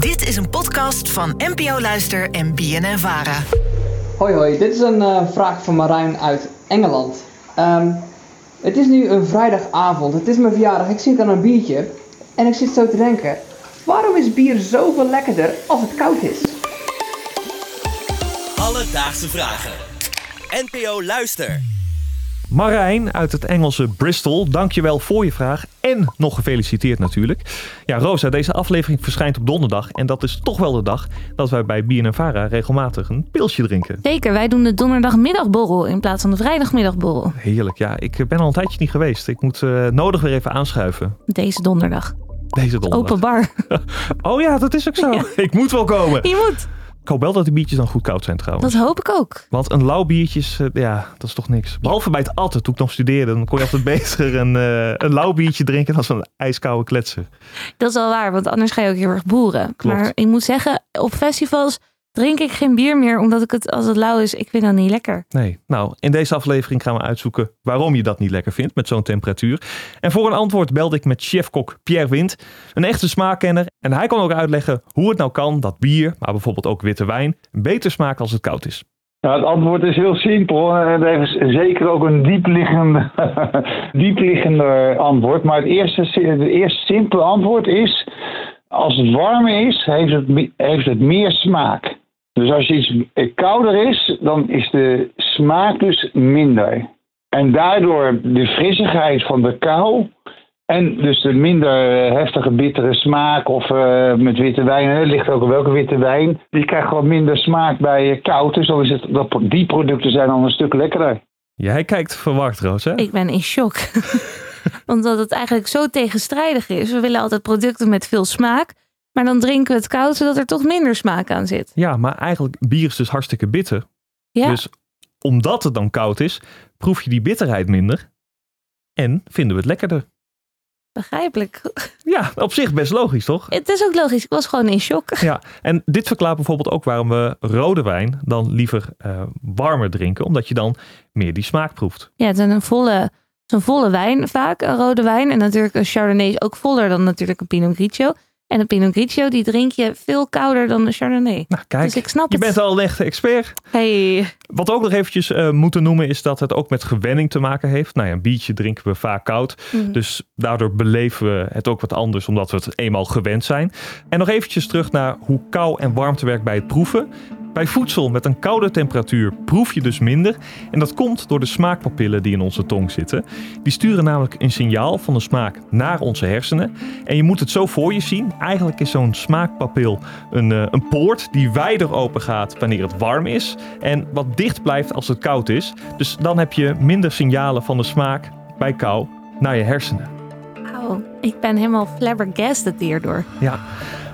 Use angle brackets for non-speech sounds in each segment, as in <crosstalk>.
Dit is een podcast van NPO Luister en BNN Vara. Hoi hoi, dit is een eh, vraag van Marijn uit Engeland. Ehm, het is nu een vrijdagavond, het is mijn verjaardag, ik zit aan een biertje en ik zit zo te denken, waarom is bier zoveel lekkerder als het koud is? Alledaagse vragen. NPO Luister. Marijn uit het Engelse Bristol, dankjewel voor je vraag. En nog gefeliciteerd natuurlijk. Ja, Rosa, deze aflevering verschijnt op donderdag. En dat is toch wel de dag dat wij bij BNNVARA regelmatig een pilsje drinken. Zeker, wij doen de donderdagmiddagborrel in plaats van de vrijdagmiddagborrel. Heerlijk, ja. Ik ben al een tijdje niet geweest. Ik moet eh, nodig weer even aanschuiven. Deze donderdag. Deze donderdag. Open bar. <laughs> Oh ja, dat is ook zo. Ik moet wel komen. Je moet. Ik hoop wel dat die biertjes dan goed koud zijn trouwens. Dat hoop ik ook. Want een lauw biertje, is, eh, ja, dat is toch niks. Behalve bij het altijd, toen ik nog studeerde. Dan kon je altijd <laughs> beter een, eh, een lauw biertje drinken dan zo'n ijskoude kletser. Dat is wel waar, want anders ga je ook heel erg boeren. Klopt. Maar ik moet zeggen, op festivals drink ik geen bier meer, omdat ik het, als het lauw is, ik vind dat niet lekker. Nee, nou, in deze aflevering gaan we uitzoeken waarom je dat niet lekker vindt met zo'n temperatuur. En voor een antwoord belde ik met chefkok Pierre Wind, een echte smaakkenner. En hij kon ook uitleggen hoe het nou kan dat bier, maar bijvoorbeeld ook witte wijn, beter smaakt als het koud is. Nou, het antwoord is heel simpel. en Het heeft zeker ook een diepliggende, <laughs> diepliggender antwoord. Maar het eerste, het eerste simpele antwoord is: als het warm is, heeft het, heeft het meer smaak. Dus als iets kouder is, dan is de smaak dus minder. En daardoor de frissigheid van de kou. En dus de minder eh, heftige bittere smaak of eh, met witte wijn, ligt ook op welke witte wijn. Die krijgt gewoon minder smaak bij eh, koud. Dus dan is het, dat, die producten zijn dan een stuk lekkerder. Jij kijkt verward, Roos, hè? Ik ben in shock. <laughs> Omdat het eigenlijk zo tegenstrijdig is. We willen altijd producten met veel smaak. Maar dan drinken we het koud, zodat er toch minder smaak aan zit. Ja, maar eigenlijk, bier is dus hartstikke bitter. Ja, Dus omdat het dan koud is, proef je die bitterheid minder. En vinden we het lekkerder. begrijpelijk. Ja, op zich best logisch, toch? Het is ook logisch, ik was gewoon in shock. Ja, en dit verklaart bijvoorbeeld ook waarom we rode wijn dan liever eh, warmer drinken. Omdat je dan meer die smaak proeft. Ja, het is een volle, een volle wijn vaak, een rode wijn. En natuurlijk een Chardonnay is ook voller dan natuurlijk een Pinot Grigio. En een Pinot Grigio, die drink je veel kouder dan een Chardonnay. Nou, kijk, Dus ik snap je het. bent al een echte expert. Hey, Wat ook nog eventjes eh, moeten noemen is dat het ook met gewenning te maken heeft. Nou ja, een biertje drinken we vaak koud. Mhm. Dus daardoor beleven we het ook wat anders omdat we het eenmaal gewend zijn. En nog eventjes terug naar hoe kou en warmte werkt bij het proeven. Bij voedsel met een koude temperatuur proef je dus minder. En dat komt door de smaakpapillen die in onze tong zitten. Die sturen namelijk een signaal van de smaak naar onze hersenen. En je moet het zo voor je zien. Eigenlijk is zo'n smaakpapil een, eh, een poort die wijder open gaat wanneer het warm is. En wat dicht blijft als het koud is. Dus dan heb je minder signalen van de smaak bij kou naar je hersenen. Auw, ik ben helemaal flabbergasted hierdoor. Ja.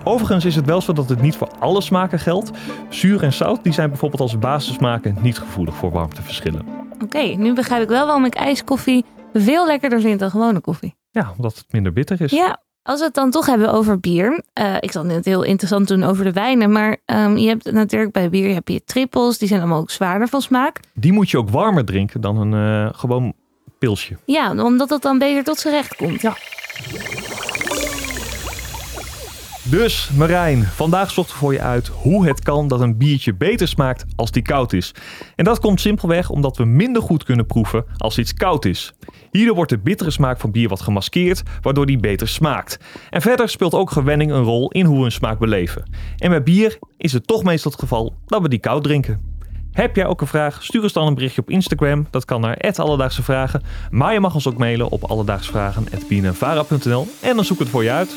Overigens is het wel zo dat het niet voor alle smaken geldt. Zuur en zout die zijn bijvoorbeeld als basissmaken niet gevoelig voor warmteverschillen. Oké, nu begrijp ik wel waarom ik ijskoffie veel lekkerder vind dan gewone koffie. Ja, omdat het minder bitter is. Ja, als we het dan toch hebben over bier. eh, ik zal net heel interessant doen over de wijnen. Maar ehm, je hebt natuurlijk bij bier heb je trippels. Die zijn allemaal ook zwaarder van smaak. Die moet je ook warmer drinken dan een eh, gewoon pilsje. Ja, omdat het dan beter tot z'n recht komt. Ja. Dus Marijn, vandaag zochten we voor je uit hoe het kan dat een biertje beter smaakt als die koud is. En dat komt simpelweg omdat we minder goed kunnen proeven als iets koud is. Hierdoor wordt de bittere smaak van bier wat gemaskeerd, waardoor die beter smaakt. En verder speelt ook gewenning een rol in hoe we een smaak beleven. En bij bier is het toch meestal het geval dat we die koud drinken. Heb jij ook een vraag? Stuur ons dan een berichtje op Instagram. Dat kan naar Alledaagse Vragen. Maar je mag ons ook mailen op alledaagsvragen.bnnvara.nl en dan zoek ik het voor je uit.